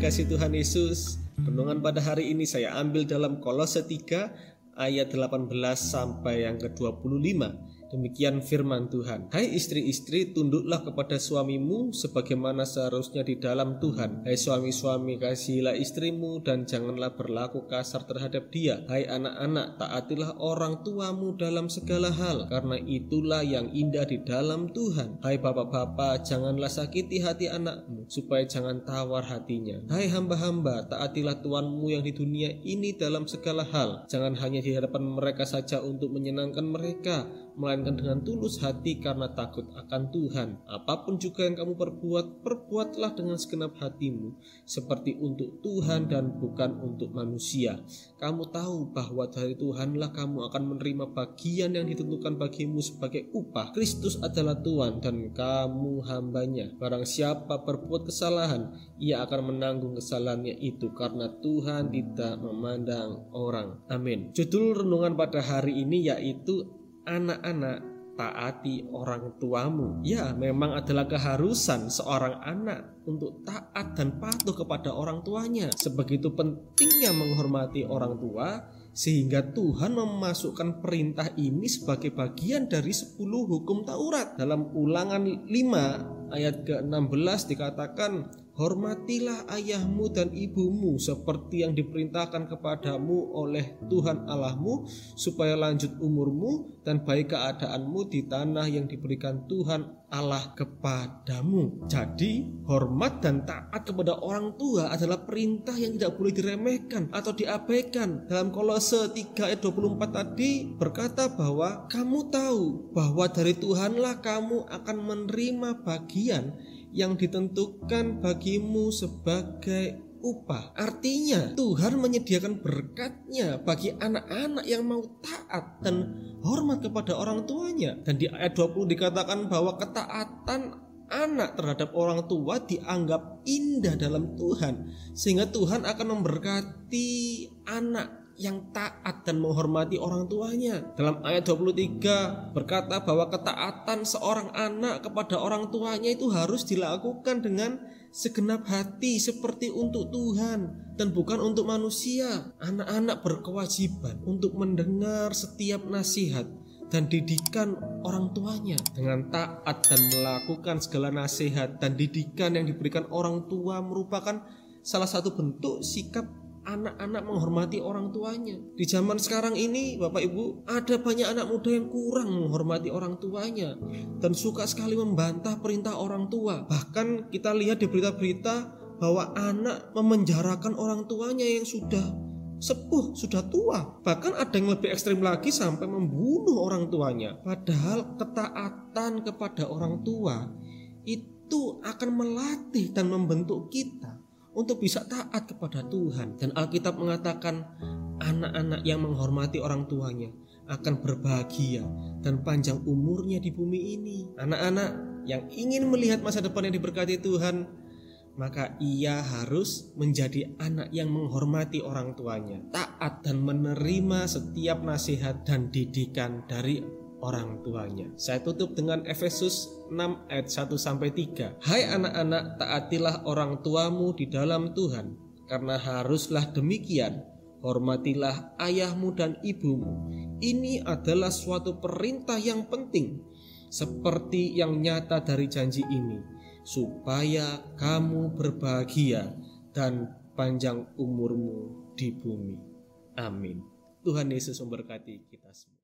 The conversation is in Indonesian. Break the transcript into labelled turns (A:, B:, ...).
A: kasih Tuhan Yesus, renungan pada hari ini saya ambil dalam Kolose 3 ayat 18 sampai yang ke-25. Demikian firman Tuhan. Hai istri-istri, tunduklah kepada suamimu sebagaimana seharusnya di dalam Tuhan. Hai suami-suami, kasihilah istrimu dan janganlah berlaku kasar terhadap dia. Hai anak-anak, taatilah orang tuamu dalam segala hal, karena itulah yang indah di dalam Tuhan. Hai bapak-bapak, janganlah sakiti hati anakmu, supaya jangan tawar hatinya. Hai hamba-hamba, taatilah tuanmu yang di dunia ini dalam segala hal. Jangan hanya di hadapan mereka saja untuk menyenangkan mereka, melainkan dengan tulus hati karena takut akan Tuhan. Apa pun juga yang kamu perbuat, perbuatlah dengan segenap hatimu, seperti untuk Tuhan dan bukan untuk manusia. Kamu tahu bahwa dari Tuhanlah kamu akan menerima bagian yang ditentukan bagimu sebagai upah. Kristus adalah Tuhan dan kamu hambanya. Barang siapa berbuat kesalahan, ia akan menanggung kesalahannya itu karena Tuhan tidak memandang orang. Amin. Judul renungan pada hari ini yaitu anak-anak taati orang tuamu. Ya, memang adalah keharusan seorang anak untuk taat dan patuh kepada orang tuanya. Sebegitu pentingnya menghormati orang tua sehingga Tuhan memasukkan perintah ini sebagai bagian dari 10 hukum Taurat. Dalam Ulangan 5 ayat ke-16 dikatakan Hormatilah ayahmu dan ibumu seperti yang diperintahkan kepadamu oleh Tuhan Allahmu supaya lanjut umurmu dan baik keadaanmu di tanah yang diberikan Tuhan Allah kepadamu. Jadi, hormat dan taat kepada orang tua adalah perintah yang tidak boleh diremehkan atau diabaikan. Dalam Kolose 3 ayat 24 tadi berkata bahwa kamu tahu bahwa dari Tuhanlah kamu akan menerima bagian yang ditentukan bagimu sebagai upah. Artinya Tuhan menyediakan berkatnya bagi anak-anak yang mau taat dan hormat kepada orang tuanya. Dan di ayat 20 dikatakan bahwa ketaatan anak terhadap orang tua dianggap indah dalam Tuhan sehingga Tuhan akan memberkati anak yang taat dan menghormati orang tuanya. Dalam ayat 23 berkata bahwa ketaatan seorang anak kepada orang tuanya itu harus dilakukan dengan segenap hati seperti untuk Tuhan dan bukan untuk manusia. Anak-anak berkewajiban untuk mendengar setiap nasihat dan didikan orang tuanya dengan taat dan melakukan segala nasihat dan didikan yang diberikan orang tua merupakan salah satu bentuk sikap anak-anak menghormati orang tuanya. Di zaman sekarang ini, Bapak Ibu, ada banyak anak muda yang kurang menghormati orang tuanya dan suka sekali membantah perintah orang tua. Bahkan kita lihat di berita-berita bahwa anak memenjarakan orang tuanya yang sudah sepuh, sudah tua. Bahkan ada yang lebih ekstrim lagi sampai membunuh orang tuanya. Padahal ketaatan kepada orang tua itu akan melatih dan membentuk kita untuk bisa taat kepada Tuhan. Dan Alkitab mengatakan anak-anak yang menghormati orang tuanya akan berbahagia dan panjang umurnya di bumi ini. Anak-anak yang ingin melihat masa depan yang diberkati Tuhan, maka ia harus menjadi anak yang menghormati orang tuanya, taat dan menerima setiap nasihat dan didikan dari orang tuanya. Saya tutup dengan Efesus 6 ayat 1 sampai 3. Hai anak-anak, taatilah orang tuamu di dalam Tuhan, karena haruslah demikian. Hormatilah ayahmu dan ibumu. Ini adalah suatu perintah yang penting, seperti yang nyata dari janji ini, supaya kamu berbahagia dan panjang umurmu di bumi. Amin. Tuhan Yesus memberkati kita semua.